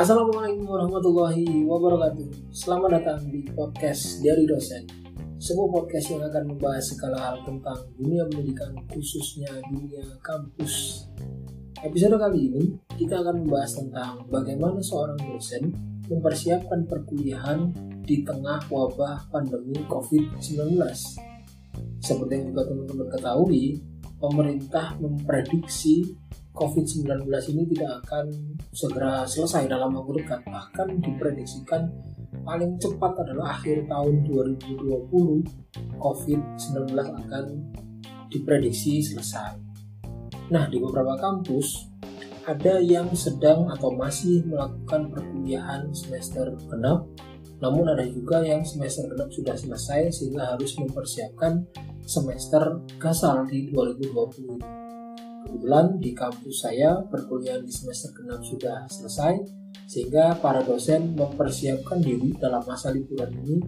Assalamualaikum warahmatullahi wabarakatuh. Selamat datang di podcast dari dosen. Sebuah podcast yang akan membahas segala hal tentang dunia pendidikan khususnya dunia kampus. Episode kali ini kita akan membahas tentang bagaimana seorang dosen mempersiapkan perkuliahan di tengah wabah pandemi COVID-19. Seperti yang juga teman-teman ketahui, pemerintah memprediksi COVID-19 ini tidak akan segera selesai dalam waktu dekat. Bahkan diprediksikan paling cepat adalah akhir tahun 2020 COVID-19 akan diprediksi selesai. Nah, di beberapa kampus ada yang sedang atau masih melakukan perkuliahan semester genap, namun ada juga yang semester genap sudah selesai sehingga harus mempersiapkan semester gasal di 2020 Kebetulan di kampus saya perkuliahan di semester genap sudah selesai sehingga para dosen mempersiapkan diri dalam masa liburan ini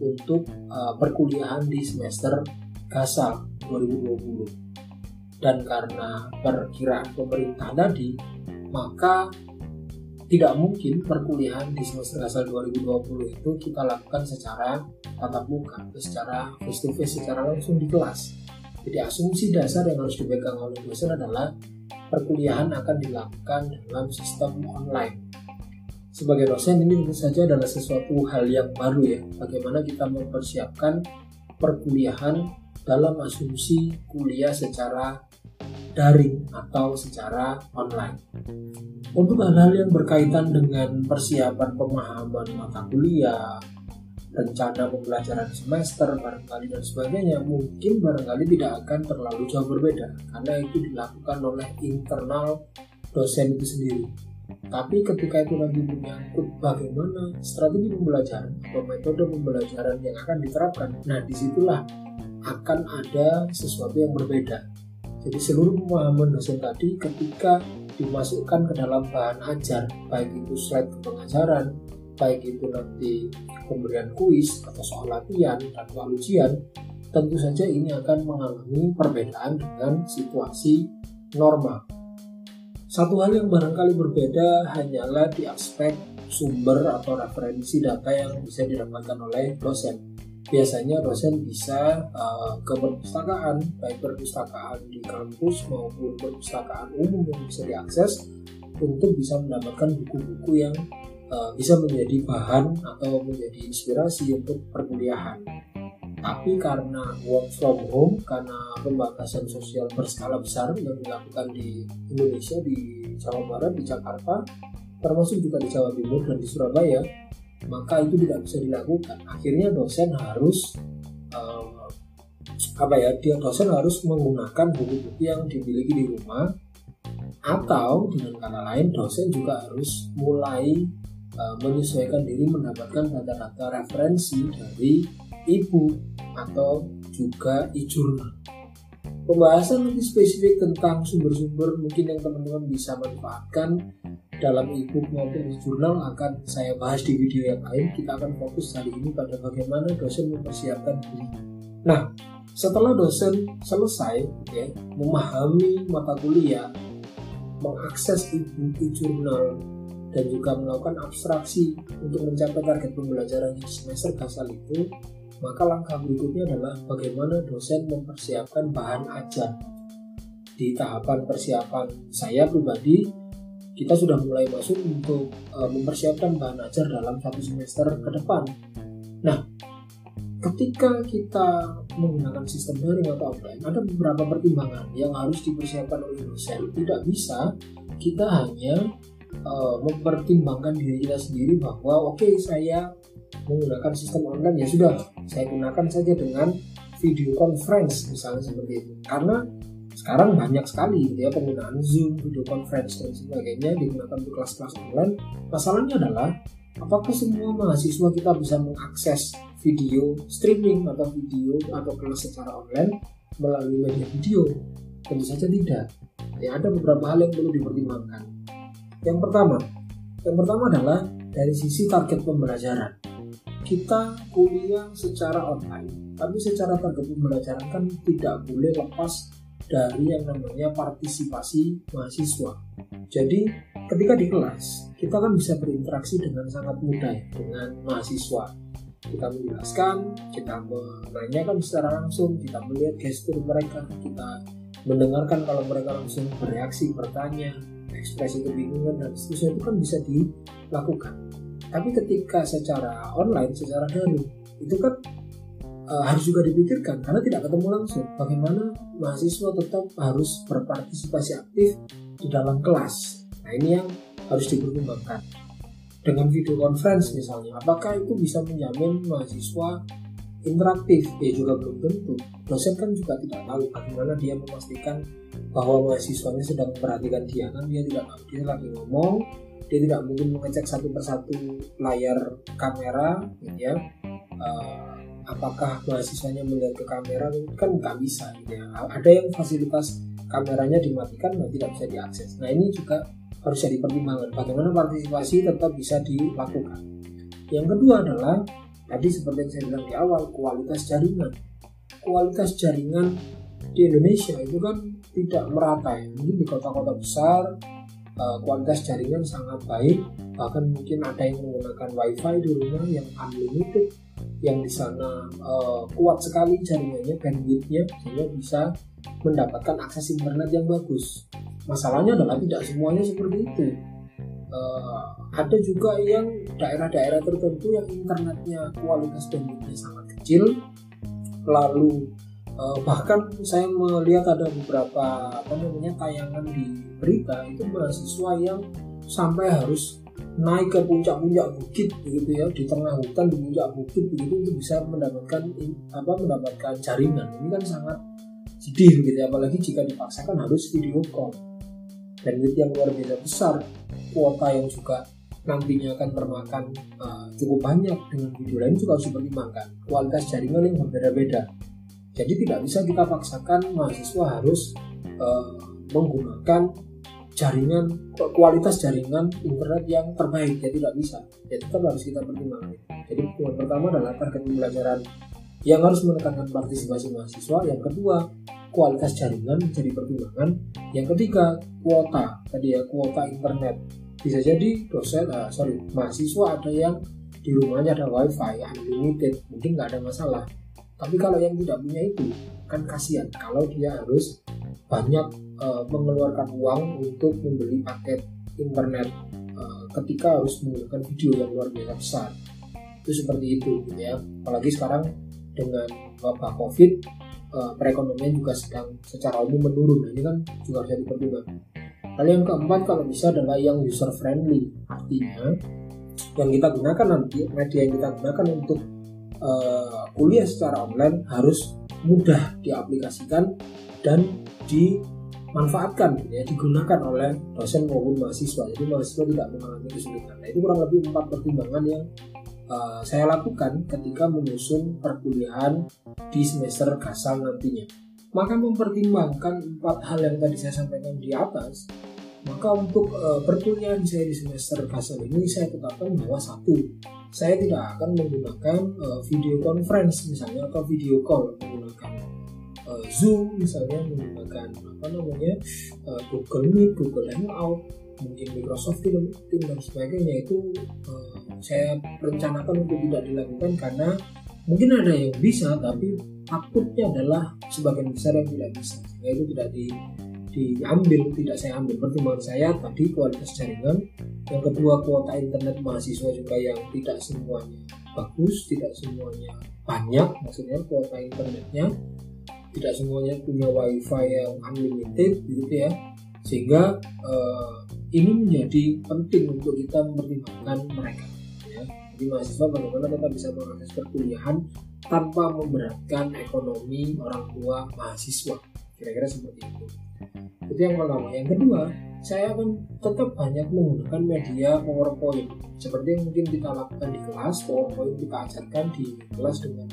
untuk uh, perkuliahan di semester gasal 2020. Dan karena perkiraan pemerintah tadi, maka tidak mungkin perkuliahan di semester gasal 2020 itu kita lakukan secara tatap muka, secara face to face, secara langsung di kelas jadi asumsi dasar yang harus dipegang oleh dosen adalah perkuliahan akan dilakukan dalam sistem online. Sebagai dosen ini tentu saja adalah sesuatu hal yang baru ya. Bagaimana kita mempersiapkan perkuliahan dalam asumsi kuliah secara daring atau secara online. Untuk hal-hal yang berkaitan dengan persiapan pemahaman mata kuliah, rencana pembelajaran semester barangkali dan sebagainya mungkin barangkali tidak akan terlalu jauh berbeda karena itu dilakukan oleh internal dosen itu sendiri. Tapi ketika itu nanti menyangkut bagaimana strategi pembelajaran atau metode pembelajaran yang akan diterapkan nah di situlah akan ada sesuatu yang berbeda. Jadi seluruh pemahaman dosen tadi ketika dimasukkan ke dalam bahan ajar baik itu slide pengajaran baik itu nanti pemberian kuis atau soal latihan dan soal ujian, tentu saja ini akan mengalami perbedaan dengan situasi normal. Satu hal yang barangkali berbeda hanyalah di aspek sumber atau referensi data yang bisa didapatkan oleh dosen. Biasanya dosen bisa uh, ke perpustakaan, baik perpustakaan di kampus maupun perpustakaan umum yang bisa diakses untuk bisa mendapatkan buku-buku yang uh, bisa menjadi bahan atau menjadi inspirasi untuk perkuliahan. Tapi karena work from home, karena pembatasan sosial berskala besar yang dilakukan di Indonesia, di Jawa Barat, di Jakarta, termasuk juga di Jawa Timur dan di Surabaya, maka itu tidak bisa dilakukan. Akhirnya dosen harus uh, apa ya? Dia dosen harus menggunakan buku-buku yang dimiliki di rumah atau dengan kata lain dosen juga harus mulai uh, menyesuaikan diri mendapatkan data-data referensi dari ibu atau juga e-journal. Pembahasan lebih spesifik tentang sumber-sumber mungkin yang teman-teman bisa manfaatkan dalam e-book maupun e-journal akan saya bahas di video yang lain. Kita akan fokus hari ini pada bagaimana dosen mempersiapkan diri. Nah, setelah dosen selesai ya, memahami mata kuliah, mengakses e-book, e-journal, dan juga melakukan abstraksi untuk mencapai target pembelajaran di semester gasal itu, maka langkah berikutnya adalah bagaimana dosen mempersiapkan bahan ajar. Di tahapan persiapan saya pribadi, kita sudah mulai masuk untuk e, mempersiapkan bahan ajar dalam satu semester ke depan. Nah, ketika kita menggunakan sistem daring atau offline, ada beberapa pertimbangan yang harus dipersiapkan oleh dosen. Tidak bisa kita hanya uh, mempertimbangkan diri kita sendiri bahwa oke okay, saya menggunakan sistem online ya sudah saya gunakan saja dengan video conference misalnya seperti itu karena sekarang banyak sekali gitu ya penggunaan Zoom, video conference dan sebagainya digunakan untuk kelas-kelas online. Masalahnya adalah apakah semua mahasiswa kita bisa mengakses video streaming atau video atau kelas secara online melalui media video? Tentu saja tidak. Ya ada beberapa hal yang perlu dipertimbangkan. Yang pertama, yang pertama adalah dari sisi target pembelajaran. Kita kuliah secara online, tapi secara target pembelajaran kan tidak boleh lepas dari yang namanya partisipasi mahasiswa. Jadi ketika di kelas kita kan bisa berinteraksi dengan sangat mudah ya, dengan mahasiswa. Kita menjelaskan, kita menanyakan secara langsung, kita melihat gestur mereka, kita mendengarkan kalau mereka langsung bereaksi, bertanya, ekspresi kebingungan dan seterusnya itu kan bisa dilakukan. Tapi ketika secara online, secara daring, itu kan uh, harus juga dipikirkan karena tidak ketemu langsung. Bagaimana mahasiswa tetap harus berpartisipasi aktif di dalam kelas? Nah ini yang harus dipertimbangkan. Dengan video conference misalnya apakah itu bisa menjamin mahasiswa interaktif ya juga belum tentu. Dosen kan juga tidak tahu bagaimana dia memastikan bahwa mahasiswanya sedang memperhatikan dia. Kan dia tidak tahu dia lagi ngomong dia tidak mungkin mengecek satu persatu layar kamera gitu ya. Uh, apakah mahasiswanya melihat ke kamera? Kan nggak bisa gitu ya. ada yang fasilitas kameranya dimatikan dan tidak bisa diakses. Nah ini juga harus jadi pertimbangan. Bagaimana partisipasi tetap bisa dilakukan. Yang kedua adalah tadi seperti yang saya bilang di awal kualitas jaringan. Kualitas jaringan di Indonesia itu kan tidak merata ya. Mungkin di kota-kota besar eh, kualitas jaringan sangat baik. Bahkan mungkin ada yang menggunakan wifi di rumah yang unlimited yang di sana uh, kuat sekali jaringannya bandwidthnya sehingga bisa mendapatkan akses internet yang bagus. Masalahnya adalah tidak semuanya seperti itu uh, ada juga yang daerah-daerah tertentu yang internetnya kualitas bandwidthnya sangat kecil lalu uh, bahkan saya melihat ada beberapa apa namanya tayangan di berita itu mahasiswa yang sampai harus naik ke puncak-puncak bukit begitu ya di tengah hutan di puncak bukit begitu itu bisa mendapatkan apa mendapatkan jaringan. Ini kan sangat sedih gitu ya apalagi jika dipaksakan harus video call itu yang luar biasa besar kuota yang juga nantinya akan termakan uh, cukup banyak dengan video lain juga harus dipertimbangkan. Kualitas jaringan yang berbeda-beda. Jadi tidak bisa kita paksakan mahasiswa harus uh, menggunakan jaringan kualitas jaringan internet yang terbaik. Ya tidak bisa. Ya tetap harus kita pertimbangkan. Jadi yang pertama adalah target pembelajaran yang harus menekankan partisipasi mahasiswa. Yang kedua kualitas jaringan menjadi pertimbangan. Yang ketiga kuota. Tadi ya kuota internet. Bisa jadi dosen uh, sorry mahasiswa ada yang di rumahnya ada wifi unlimited. Mungkin nggak ada masalah. Tapi kalau yang tidak punya itu kan kasihan. Kalau dia harus banyak uh, mengeluarkan uang untuk membeli paket internet uh, ketika harus menggunakan video yang luar biasa besar. Itu seperti itu gitu ya. Apalagi sekarang dengan wabah covid uh, perekonomian juga sedang secara umum menurun. Nah, ini kan juga harus dipertimbangkan lalu yang keempat kalau bisa adalah yang user friendly. Artinya yang kita gunakan nanti media yang kita gunakan untuk uh, kuliah secara online harus mudah diaplikasikan dan dimanfaatkan ya digunakan oleh dosen maupun mahasiswa. Jadi mahasiswa tidak mengalami kesulitan. Nah itu kurang lebih empat pertimbangan yang uh, saya lakukan ketika menyusun perkuliahan di semester kasal nantinya. Maka mempertimbangkan empat hal yang tadi saya sampaikan di atas maka untuk uh, perkuliahan saya di semester kasal ini saya tetapkan bahwa satu. Saya tidak akan menggunakan uh, video conference misalnya atau video call menggunakan uh, Zoom misalnya menggunakan apa namanya uh, Google Meet, Google Hangout, mungkin Microsoft Teams dan sebagainya. Itu uh, saya rencanakan untuk tidak dilakukan karena mungkin ada yang bisa tapi takutnya adalah sebagian besar yang tidak bisa. Sehingga itu tidak di diambil tidak saya ambil. Pertimbangan saya tadi kualitas jaringan yang kedua kuota internet mahasiswa juga yang tidak semuanya bagus tidak semuanya banyak maksudnya kuota internetnya tidak semuanya punya wifi yang unlimited gitu ya. Sehingga uh, ini menjadi penting untuk kita mempertimbangkan mereka jadi mahasiswa bagaimana kita bisa mengakses perkuliahan tanpa memberatkan ekonomi orang tua mahasiswa kira-kira seperti itu itu yang pertama yang kedua saya akan tetap banyak menggunakan media PowerPoint seperti yang mungkin kita lakukan di kelas PowerPoint kita ajarkan di kelas dengan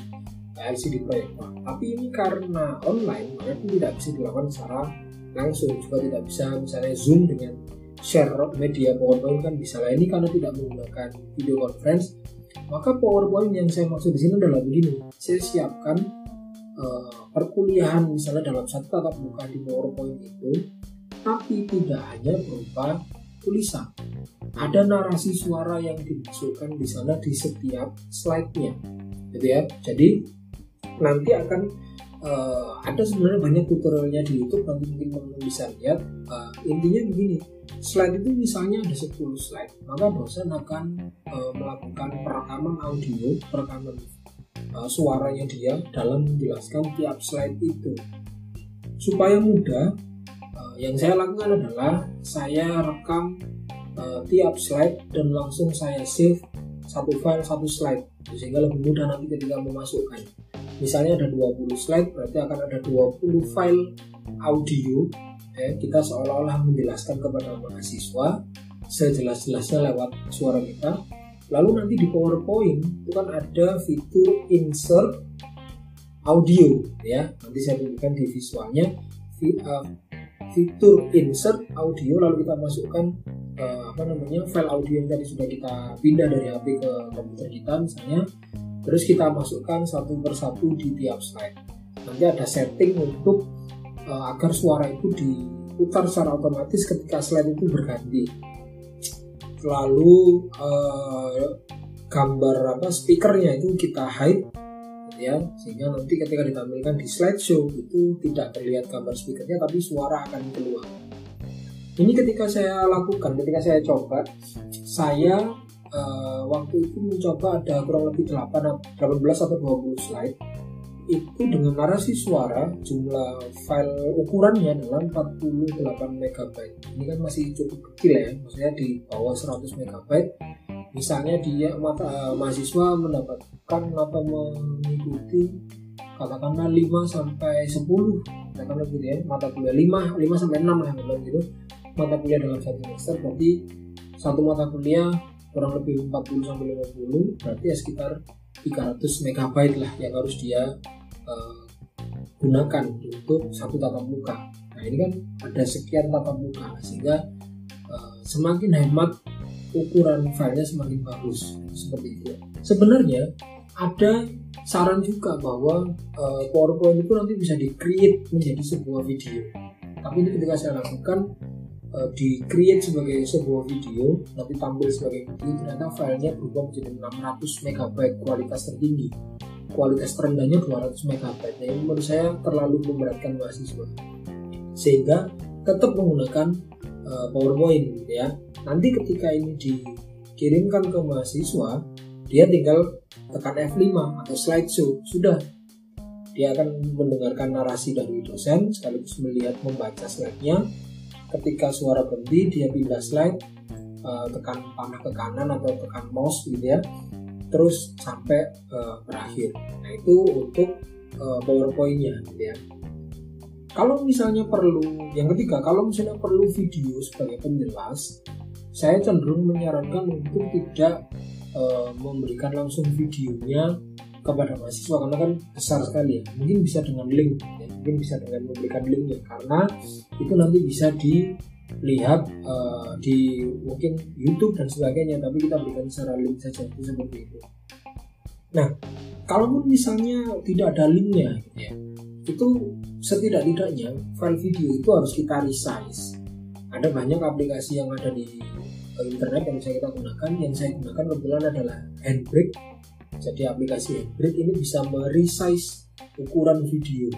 LCD proyektor. Tapi ini karena online, itu tidak bisa dilakukan secara langsung. Juga tidak bisa misalnya Zoom dengan share media PowerPoint kan bisa lah. Ini karena tidak menggunakan video conference, maka PowerPoint yang saya maksud di sini adalah begini. Saya siapkan uh, perkuliahan misalnya dalam satu tatap muka di PowerPoint itu tapi tidak hanya berupa tulisan ada narasi suara yang dimasukkan di sana di setiap slide-nya gitu ya jadi nanti akan uh, ada sebenarnya banyak tutorialnya di YouTube nanti mungkin teman-teman bisa lihat. Uh, intinya begini slide itu misalnya ada 10 slide maka dosen akan uh, melakukan perekaman audio perekaman uh, suaranya dia dalam menjelaskan tiap slide itu. Supaya mudah uh, yang saya lakukan adalah saya rekam uh, tiap slide dan langsung saya save satu file satu slide. Sehingga lebih mudah nanti ketika memasukkan misalnya ada 20 slide berarti akan ada 20 file audio. Ya, kita seolah-olah menjelaskan kepada mahasiswa sejelas-jelasnya lewat suara kita. Lalu nanti di PowerPoint itu kan ada fitur insert audio ya. Nanti saya tunjukkan di visualnya. Uh, fitur insert audio lalu kita masukkan uh, apa namanya file audio yang tadi sudah kita pindah dari HP ke komputer kita misalnya terus kita masukkan satu persatu di tiap slide. Nanti ada setting untuk uh, agar suara itu diputar secara otomatis ketika slide itu berganti. Lalu uh, gambar apa speakernya itu kita hide ya. Sehingga nanti ketika ditampilkan di slideshow itu tidak terlihat gambar speakernya tapi suara akan keluar. Ini ketika saya lakukan ketika saya coba saya uh, waktu itu mencoba ada kurang lebih 8 18 atau 20 slide. Itu dengan narasi suara jumlah file ukurannya adalah 48 MB ini kan masih cukup kecil ya maksudnya di bawah 100 MB misalnya dia mata uh, mahasiswa mendapatkan atau mengikuti katakanlah 5 sampai 10 katakanlah gitu ya mata kuliah. 5 5 sampai 6 lah gitu. Mata kuliah dalam satu semester berarti satu mata kuliah kurang lebih 40 sampai 50 berarti ya sekitar 300 MB lah yang harus dia uh, gunakan untuk satu tatap muka. Nah ini kan ada sekian tatap muka sehingga uh, semakin hemat ukuran filenya semakin bagus seperti itu. Sebenarnya ada saran juga bahwa uh, PowerPoint itu nanti bisa di-create menjadi sebuah video. Tapi ini ketika saya lakukan uh, di-create sebagai sebuah video, nanti tampil sebagai video, ternyata filenya berubah menjadi 600 MB kualitas tertinggi. Kualitas terendahnya 200 MB. Nah, ini menurut saya terlalu memberatkan mahasiswa. Sehingga tetap menggunakan uh, PowerPoint gitu ya nanti ketika ini dikirimkan ke mahasiswa dia tinggal tekan F5 atau slideshow sudah dia akan mendengarkan narasi dari dosen sekaligus melihat membaca slide-nya ketika suara berhenti dia pindah slide uh, tekan panah ke kanan atau tekan mouse gitu ya terus sampai uh, berakhir. Nah itu untuk uh, powerpointnya gitu ya. Kalau misalnya perlu yang ketiga kalau misalnya perlu video sebagai penjelas saya cenderung menyarankan untuk tidak uh, memberikan langsung videonya kepada mahasiswa karena kan besar sekali ya. Mungkin bisa dengan link ya. mungkin bisa dengan memberikan linknya karena itu nanti bisa dilihat uh, di mungkin YouTube dan sebagainya. Tapi kita berikan secara link saja itu seperti itu. Nah kalaupun misalnya tidak ada linknya ya itu setidak-tidaknya file video itu harus kita resize. Ada banyak aplikasi yang ada di internet yang saya kita gunakan. Yang saya gunakan kebetulan adalah Handbrake jadi aplikasi Handbrake ini bisa meresize ukuran video.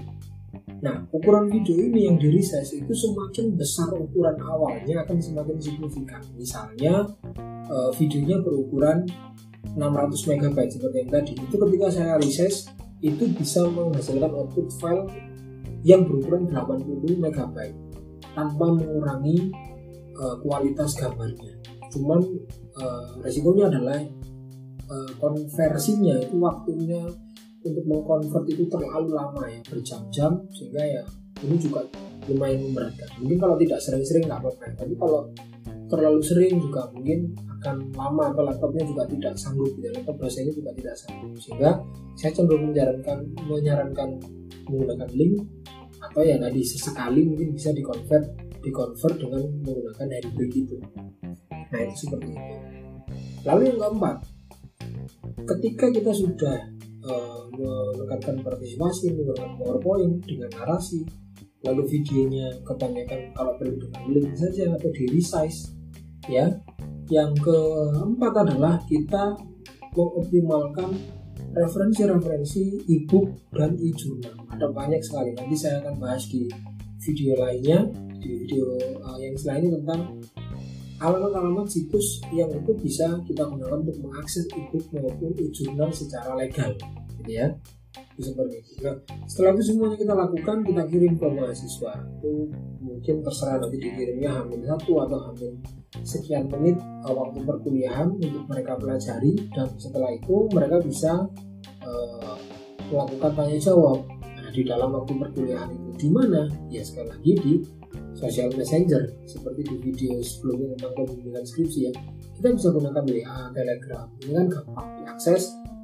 Nah ukuran video ini yang di resize itu semakin besar ukuran awalnya akan semakin signifikan. Misalnya uh, videonya berukuran 600 MB seperti yang tadi. Itu ketika saya resize itu bisa menghasilkan output file yang berukuran 80 MB tanpa mengurangi uh, kualitas gambarnya. Cuman uh, resikonya adalah uh, konversinya itu waktunya untuk mengkonvert itu terlalu lama ya berjam-jam sehingga ya ini juga lumayan memberatkan. Mungkin kalau tidak sering-sering nggak apa-apa tapi kalau terlalu sering juga mungkin akan lama atau laptopnya juga tidak sanggup ya laptop ini juga tidak sanggup. Sehingga saya cenderung menyarankan menyarankan menggunakan link atau ya tadi sesekali mungkin bisa dikonvert dikonvert dengan menggunakan handbrake itu. Nah itu seperti itu. Lalu yang keempat, ketika kita sudah uh, menekankan partisipasi menggunakan PowerPoint dengan narasi lalu videonya kebanyakan kalau perlu dengan link saja atau di resize ya yang keempat adalah kita mengoptimalkan referensi-referensi e-book dan e-journal ada banyak sekali. Nanti saya akan bahas di video lainnya di video uh, yang selain tentang alamat-alamat situs yang itu bisa kita gunakan untuk mengakses e-book maupun e-journal secara legal gitu ya. Seperti itu. Nah, setelah itu semuanya kita lakukan kita kirim ke mahasiswa itu mungkin terserah nanti dikirimnya hamil satu atau hamil sekian menit waktu perkuliahan untuk mereka pelajari dan setelah itu mereka bisa uh, melakukan tanya jawab. Nah, di dalam waktu perkuliahan itu di mana? Ya sekali lagi di social messenger seperti di video sebelumnya tentang pembimbingan skripsi ya. Kita bisa gunakan WA, Telegram ini kan gampang. Diakses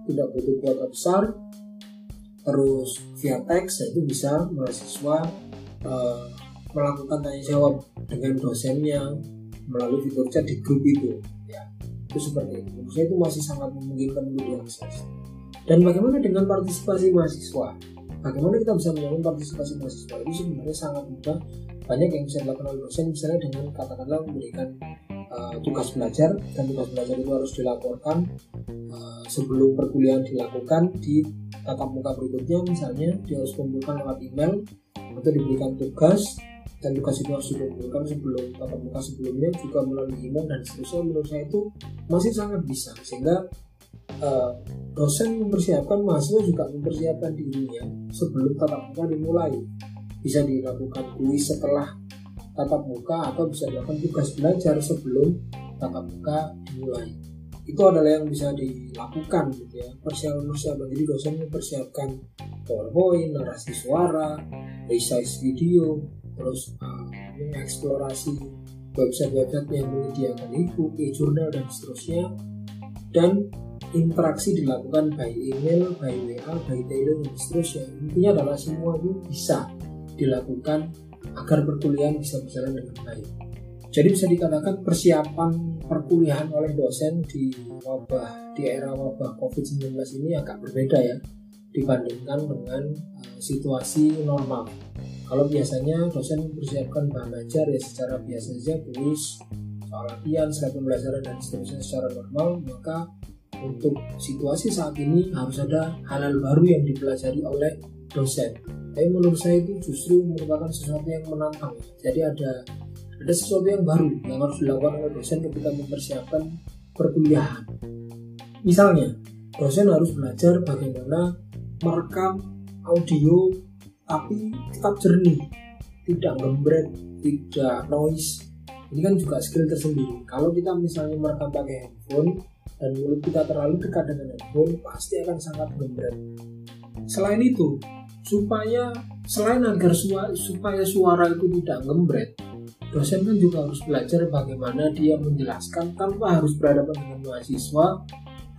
tidak butuh kuota besar. Terus via teks itu bisa mahasiswa uh, melakukan tanya jawab dengan dosennya melalui fitur chat di grup itu ya. Itu seperti itu. Menurut saya itu masih sangat memungkinkan untuk diakses. Dan bagaimana dengan partisipasi mahasiswa? Bagaimana kita bisa menyambung partisipasi mahasiswa? Itu sebenarnya sangat mudah banyak yang bisa dilakukan oleh dosen misalnya dengan katakanlah memberikan uh, tugas belajar dan tugas belajar itu harus dilaporkan uh, sebelum perkuliahan dilakukan di tatap muka berikutnya misalnya dia harus kumpulkan lewat email atau diberikan tugas dan tugas itu harus dikumpulkan sebelum tatap muka sebelumnya juga melalui email dan seterusnya. Menurut saya itu masih sangat bisa sehingga uh, dosen mempersiapkan mahasiswa juga mempersiapkan dirinya sebelum tatap muka dimulai bisa dilakukan kuis setelah tatap muka atau bisa dilakukan tugas belajar sebelum tatap muka dimulai. Itu adalah yang bisa dilakukan gitu ya. Persiapan persiapan. Jadi dosen mempersiapkan powerpoint narasi suara resize video terus uh, mengeksplorasi website-website yang menyediakan e-book, e-journal dan seterusnya. Dan interaksi dilakukan by email, by WA, by tele dan seterusnya. Intinya adalah semua itu bisa dilakukan agar perkuliahan bisa berjalan dengan baik jadi bisa dikatakan persiapan perkuliahan oleh dosen di wabah di era wabah COVID-19 ini agak berbeda ya dibandingkan dengan uh, situasi normal. Kalau biasanya dosen mempersiapkan bahan ajar ya secara biasa saja tulis soal latihan, setelah pembelajaran dan seterusnya secara normal, maka untuk situasi saat ini harus ada hal-hal baru yang dipelajari oleh dosen. Tapi menurut saya itu justru merupakan sesuatu yang menantang. Jadi ada ada sesuatu yang baru yang harus dilakukan oleh dosen ketika mempersiapkan perkuliahan. Misalnya, dosen harus belajar bagaimana merekam audio tapi tetap jernih, tidak gembret, tidak noise. Ini kan juga skill tersendiri. Kalau kita misalnya merekam pakai handphone dan mulut kita terlalu dekat dengan handphone, pasti akan sangat gembret. Selain itu, supaya selain agar suara, supaya suara itu tidak gembret, dosen kan juga harus belajar bagaimana dia menjelaskan tanpa harus berhadapan dengan mahasiswa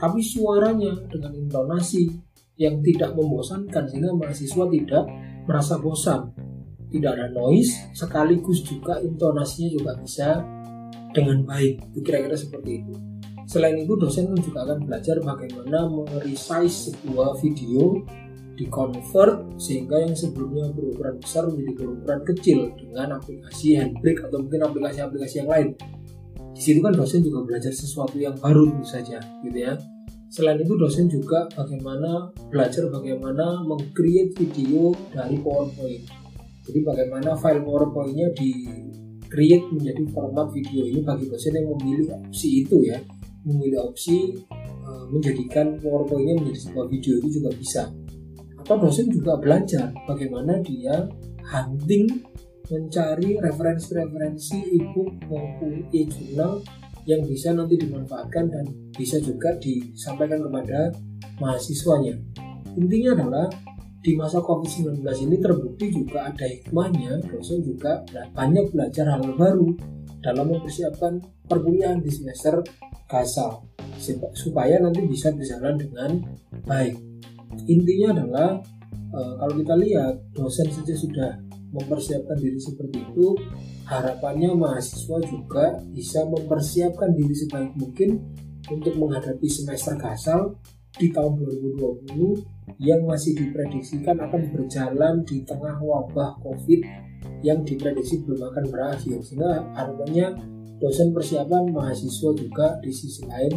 tapi suaranya dengan intonasi yang tidak membosankan sehingga mahasiswa tidak merasa bosan. Tidak ada noise sekaligus juga intonasinya juga bisa dengan baik. Kira-kira seperti itu. Selain itu dosen juga akan belajar bagaimana meresize sebuah video di convert sehingga yang sebelumnya berukuran besar menjadi berukuran kecil dengan aplikasi handbrake atau mungkin aplikasi-aplikasi yang lain. Di situ kan dosen juga belajar sesuatu yang baru tentu saja, gitu ya. Selain itu dosen juga bagaimana belajar bagaimana mengcreate video dari PowerPoint. Jadi bagaimana file PowerPoint-nya di create menjadi format video ini bagi dosen yang memilih opsi itu ya, memilih opsi uh, menjadikan PowerPoint-nya menjadi sebuah video itu juga bisa atau dosen juga belajar bagaimana dia hunting mencari referensi-referensi e-book maupun e-journal yang bisa nanti dimanfaatkan dan bisa juga disampaikan kepada mahasiswanya. Intinya adalah di masa COVID-19 ini terbukti juga ada hikmahnya, dosen juga banyak belajar hal baru dalam mempersiapkan perkuliahan di semester kasal supaya nanti bisa berjalan dengan baik intinya adalah e, kalau kita lihat dosen saja sudah mempersiapkan diri seperti itu harapannya mahasiswa juga bisa mempersiapkan diri sebaik mungkin untuk menghadapi semester kasal di tahun 2020 yang masih diprediksikan akan berjalan di tengah wabah COVID yang diprediksi belum akan berakhir. Sehingga harapannya dosen persiapan mahasiswa juga di sisi lain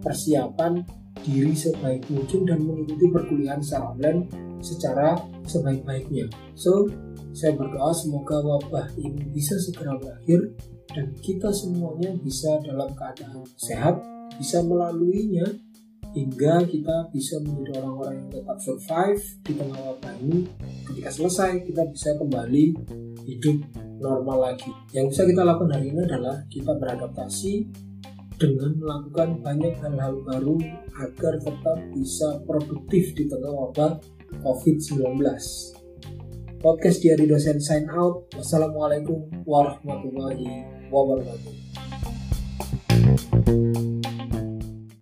persiapan diri sebaik mungkin dan mengikuti perkuliahan secara online secara sebaik-baiknya. So, saya berdoa semoga wabah ini bisa segera berakhir dan kita semuanya bisa dalam keadaan sehat, bisa melaluinya hingga kita bisa menjadi orang-orang yang tetap survive di tengah wabah ini. Ketika selesai, kita bisa kembali hidup normal lagi. Yang bisa kita lakukan hari ini adalah kita beradaptasi dengan melakukan banyak hal-hal baru agar tetap bisa produktif di tengah wabah COVID-19. Podcast Diari Dosen sign out. Wassalamualaikum warahmatullahi wabarakatuh.